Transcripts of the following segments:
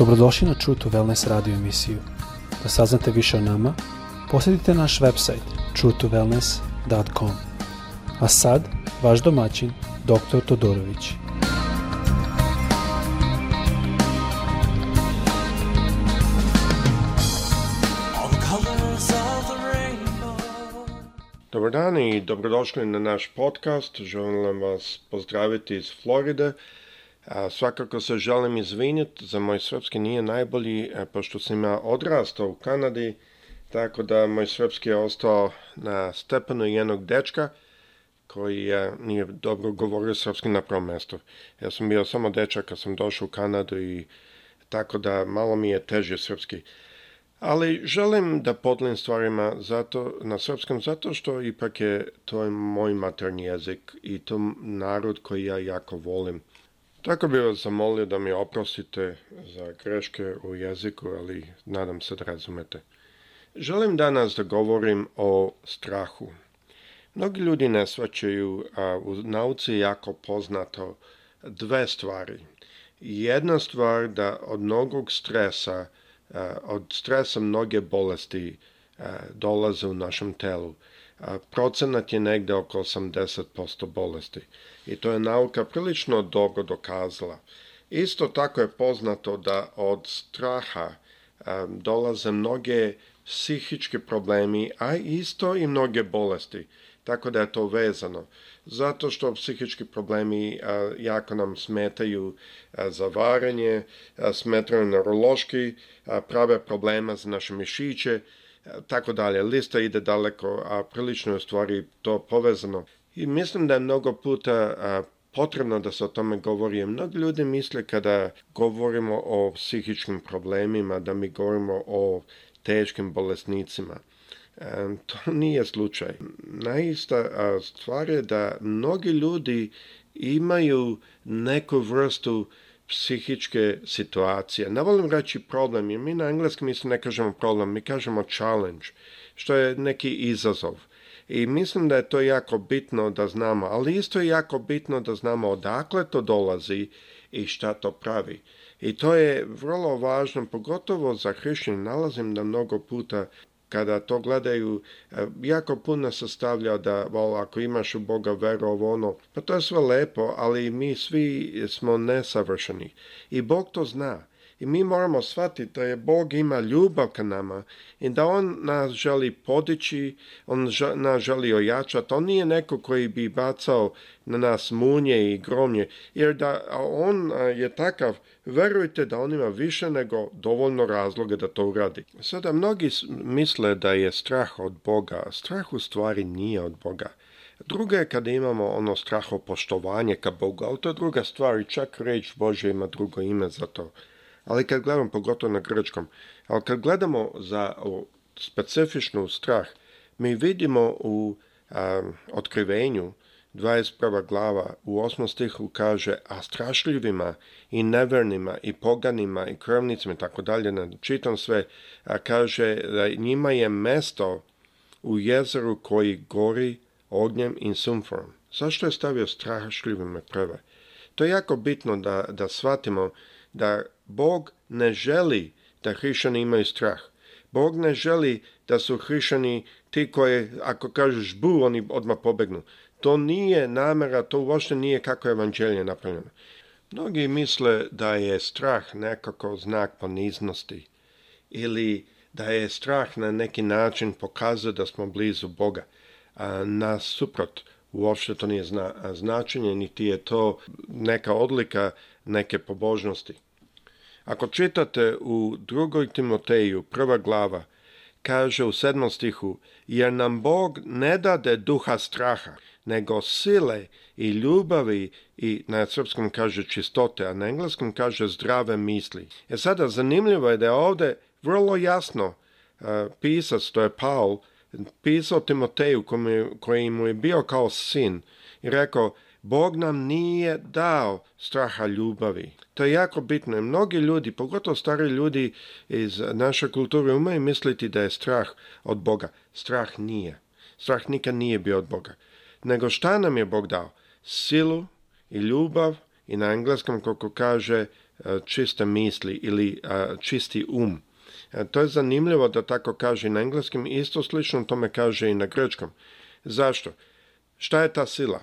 Dobrodošli na True to Wellness radio emisiju. Da saznate više o nama, posjetite naš website truetowellness.com. A sad, vaš domaćin, dr. Todorović. Dobar dan i dobrodošli na naš podcast. Želim vas pozdraviti iz Floride svakako se želim izviniti za moj srpski nije najbolji, e, pošto sam ja odrastao u Kanadi, tako da moj srpski je ostao na stepenu jednog dečka koji je, nije dobro govorio srpski na prvom mjestu. Ja sam bio samo dečak kad sam došao u Kanadu i tako da malo mi je teže srpski. Ali želim da podlim stvarima zato, na srpskom zato što ipak je to je moj materni jezik i to narod koji ja jako volim. Tako bih vas zamolio da mi oprostite za greške u jeziku, ali nadam se da razumete. Želim danas da govorim o strahu. Mnogi ljudi ne svačaju, a u nauci je jako poznato dve stvari. Jedna stvar da od mnogog stresa, od stresa mnoge bolesti E, dolaze u našem telu. E, procenat je negde oko 80% bolesti i to je nauka prilično dobro dokazala. Isto tako je poznato da od straha e, dolaze mnoge psihičke problemi, a isto i mnoge bolesti. Tako da je to vezano. Zato što psihički problemi jako nam smetaju za varanje, smetaju neurološki, prave problema za naše mišiće, tako dalje. Lista ide daleko, a prilično je u stvari to povezano. I mislim da je mnogo puta potrebno da se o tome govori. Mnogi ljudi misle kada govorimo o psihičkim problemima, da mi govorimo o teškim bolesnicima. E, to nije slučaj. Naista stvar je da mnogi ljudi imaju neku vrstu psihičke situacije. Ne volim reći problem, jer mi na engleskom mislim ne kažemo problem, mi kažemo challenge, što je neki izazov. I mislim da je to jako bitno da znamo, ali isto je jako bitno da znamo odakle to dolazi i šta to pravi. I to je vrlo važno, pogotovo za hrišćan nalazim da mnogo puta kada to gledaju, eh, jako puno se stavlja da, vol, ako imaš u Boga veru, ovo ono, pa to je sve lepo, ali mi svi smo nesavršeni. I Bog to zna. I mi moramo shvatiti da je Bog ima ljubav ka nama i da On nas želi podići, On nas želi ojačati. On nije neko koji bi bacao na nas munje i gromnje, jer da On je takav, verujte da On ima više nego dovoljno razloga da to uradi. Sada, mnogi misle da je strah od Boga. Strah u stvari nije od Boga. Druga je kada imamo ono straho poštovanje ka Bogu, ali to je druga stvar i čak reč Bože ima drugo ime za to ali kad gledamo, pogotovo na grčkom, ali kad gledamo za specifičnu strah, mi vidimo u a, otkrivenju 21. glava u 8. stihu kaže a strašljivima i nevernima i poganima i krvnicima i tako dalje, na čitam sve, a kaže da njima je mesto u jezeru koji gori ognjem i sumforom. Zašto je stavio strašljivima prve? To je jako bitno da, da shvatimo da Bog ne želi da hrišćani imaju strah. Bog ne želi da su hrišćani ti koji, ako kažeš bu, oni odmah pobegnu. To nije namera, to uopšte nije kako je evanđelje napravljeno. Mnogi misle da je strah nekako znak poniznosti ili da je strah na neki način pokazuje da smo blizu Boga. A nasuprot, uopšte to nije značenje, niti je to neka odlika neke pobožnosti. Ako čitate u drugoj Timoteju, prva glava, kaže u sedmom stihu, jer nam Bog ne dade duha straha, nego sile i ljubavi i na srpskom kaže čistote, a na engleskom kaže zdrave misli. E sada zanimljivo je da je ovdje vrlo jasno uh, pisac, to je Paul, pisao Timoteju koji mu je bio kao sin i rekao Bog nam nije dao straha ljubavi. To je jako bitno. mnogi ljudi, pogotovo stari ljudi iz naše kulture, umaju misliti da je strah od Boga. Strah nije. Strah nikad nije bio od Boga. Nego šta nam je Bog dao? Silu i ljubav i na engleskom kako kaže e, čiste misli ili e, čisti um. E, to je zanimljivo da tako kaže na engleskom, isto slično tome kaže i na grčkom. Zašto? Šta je ta sila?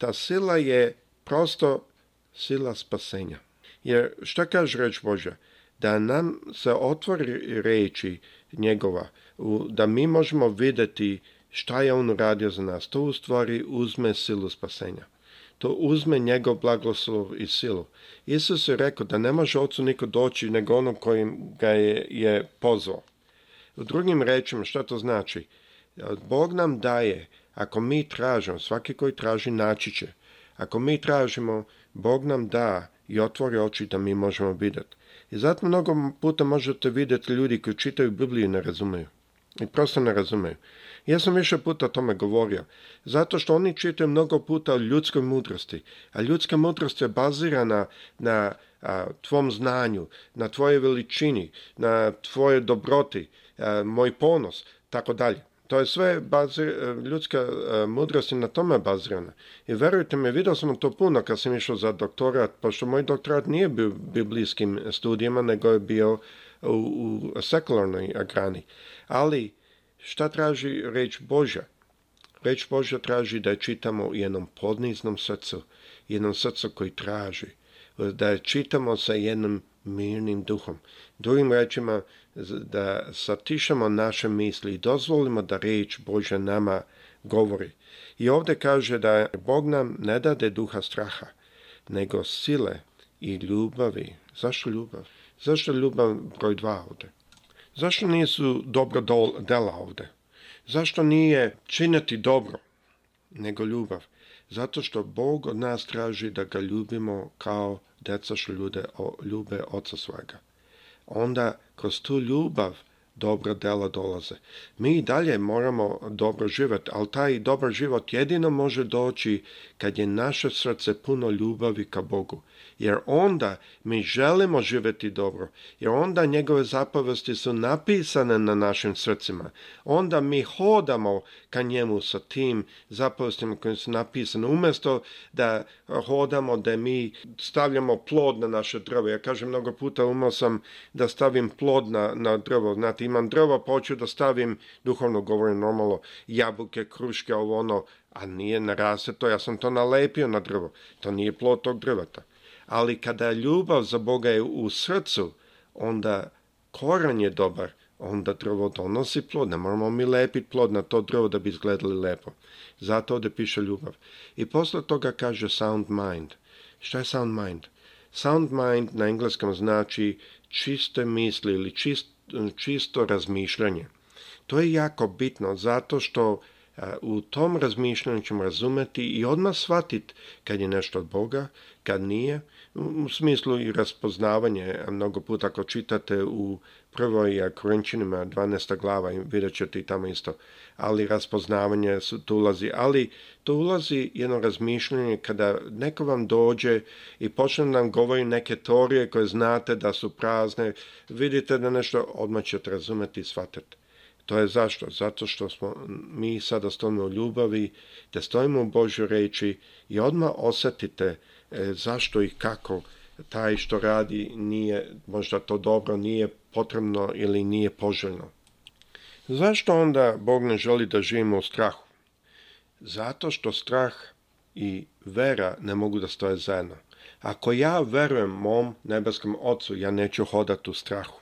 ta sila je prosto sila spasenja. Jer šta kaže reč Božja? Da nam se otvori reči njegova, da mi možemo vidjeti šta je on radio za nas. To u stvari uzme silu spasenja. To uzme njegov blagoslov i silu. Isus je rekao da ne može ocu niko doći nego onom kojim ga je, je pozvao. U drugim rečima, šta to znači? Bog nam daje ako mi tražimo, svaki koji traži naći će. Ako mi tražimo, Bog nam da i otvori oči da mi možemo vidjeti. I zato mnogo puta možete vidjeti ljudi koji čitaju Bibliju i ne razumiju. I prosto ne razumiju. Ja sam više puta o tome govorio. Zato što oni čitaju mnogo puta o ljudskoj mudrosti. A ljudska mudrost je bazirana na tvom znanju, na tvojoj veličini, na tvojoj dobroti, moj ponos, tako dalje. To je sve e, ljudska e, mudrost i na tome bazirana. I verujte mi, vidio sam to puno kad sam išao za doktorat, pošto moj doktorat nije bio biblijskim studijama, nego je bio u, u sekularnoj grani. Ali, šta traži reč Božja? Reč Božja traži da je čitamo u jednom podniznom srcu, jednom srcu koji traži, da je čitamo sa jednom mirnim duhom. Drugim rečima, da satišamo naše misli i dozvolimo da reč Bože nama govori. I ovdje kaže da Bog nam ne dade duha straha, nego sile i ljubavi. Zašto ljubav? Zašto ljubav broj dva ovdje? Zašto nisu dobro dela ovdje? Zašto nije činiti dobro, nego ljubav? Zato što Bog od nas traži da ga ljubimo kao deca što ljude, ljube oca svega. Onda kroz tu ljubav dobro dela dolaze. Mi i dalje moramo dobro živjeti, ali taj dobar život jedino može doći kad je naše srce puno ljubavi ka Bogu. Jer onda mi želimo živjeti dobro, jer onda njegove zapovesti su napisane na našim srcima. Onda mi hodamo ka njemu sa tim zapovestima koje su napisane. Umjesto da hodamo, da mi stavljamo plod na naše drvo. Ja kažem mnogo puta umao sam da stavim plod na, na drvo. Znate, imam drvo, pa da stavim, duhovno govorim normalno, jabuke, kruške, ovo ono, a nije narase to, ja sam to nalepio na drvo, to nije plod tog drveta. Ali kada ljubav za Boga je u srcu, onda koran je dobar, onda drvo donosi plod, ne moramo mi lepiti plod na to drvo da bi izgledali lepo. Zato ovdje piše ljubav. I posle toga kaže sound mind. Šta je sound mind? Sound mind na engleskom znači čiste misli ili čist čisto razmišljanje. To je jako bitno zato što e, u tom razmišljanju ćemo razumeti i odmah shvatiti kad je nešto od Boga, kad nije, u smislu i raspoznavanje. Mnogo puta ako čitate u prvo je Korinčinima 12. glava, vidjet ćete i tamo isto, ali raspoznavanje tu ulazi, ali tu ulazi jedno razmišljanje kada neko vam dođe i počne nam govori neke teorije koje znate da su prazne, vidite da nešto odmah ćete razumjeti i shvatiti. To je zašto? Zato što smo mi sada stojimo u ljubavi, da stojimo u Božoj reči i odmah osjetite e, zašto i kako taj što radi nije možda to dobro, nije potrebno ili nije poželjno. Zašto onda Bog ne želi da živimo u strahu? Zato što strah i vera ne mogu da stoje zajedno. Ako ja verujem mom nebeskom ocu, ja neću hodati u strahu.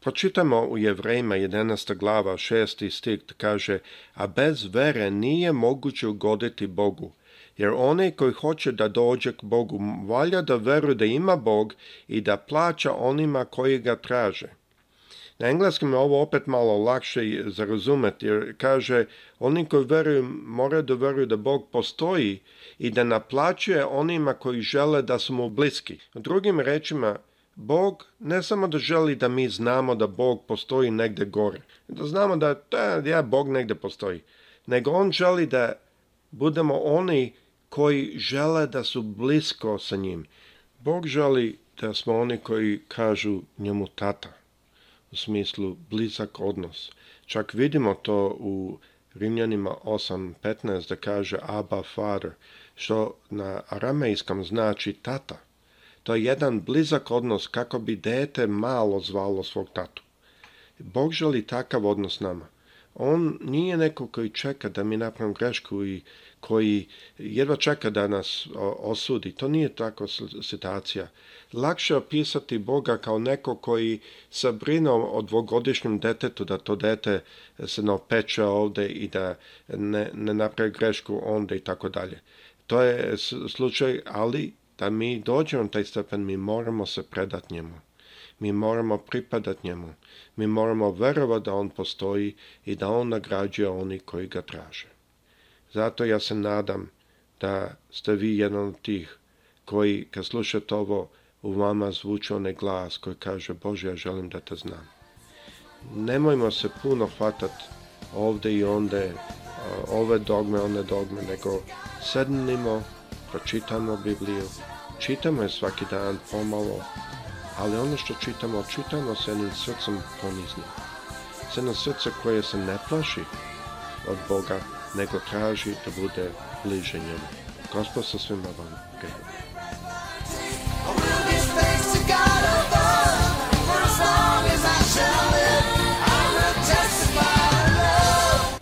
Pročitamo u Jevrejima 11. glava 6. stik kaže A bez vere nije moguće ugoditi Bogu, jer onaj koji hoće da dođe k Bogu valja da veruje da ima Bog i da plaća onima koji ga traže. Na engleskom je ovo opet malo lakše za jer kaže oni koji veruju moraju da veruju da Bog postoji i da naplaćuje onima koji žele da su mu bliski. Drugim rečima, Bog ne samo da želi da mi znamo da Bog postoji negdje gore, da znamo da ja, Bog negdje postoji, nego On želi da budemo oni koji žele da su blisko sa njim. Bog želi da smo oni koji kažu njemu tata, u smislu blizak odnos. Čak vidimo to u Rimljanima 8.15 da kaže Abba Father, što na aramejskom znači tata. To je jedan blizak odnos kako bi dete malo zvalo svog tatu. Bog želi takav odnos nama on nije neko koji čeka da mi napravim grešku i koji jedva čeka da nas osudi. To nije tako situacija. Lakše opisati Boga kao neko koji se brine o dvogodišnjem detetu, da to dete se ne opeče ovdje i da ne, ne napravi grešku onda i tako dalje. To je slučaj, ali da mi dođemo na taj stepen, mi moramo se predati njemu. Mi moramo pripadat njemu. Mi moramo verovati da on postoji i da on nagrađuje oni koji ga traže. Zato ja se nadam da ste vi jedan od tih koji kad slušate ovo u vama zvuči onaj glas koji kaže Bože ja želim da te znam. Nemojmo se puno hvatat ovdje i onde eh, ove dogme, one dogme, nego sednimo, pročitamo Bibliju, čitamo je svaki dan pomalo, ali ono što čitamo, čitamo s jednim srcem poniznim. S jednom srce koje se ne plaši od Boga, nego traži da bude bliže njemu. Gospod sa svima vam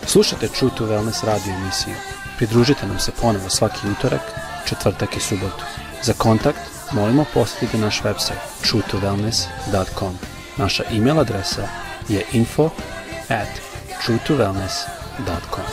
Slušajte True to Wellness radio emisiju. Pridružite nam se ponovo svaki utorak, četvrtak i subotu. Za kontakt molimo posjetite naš website www.truetowellness.com Naša email adresa je info at truetowellness.com.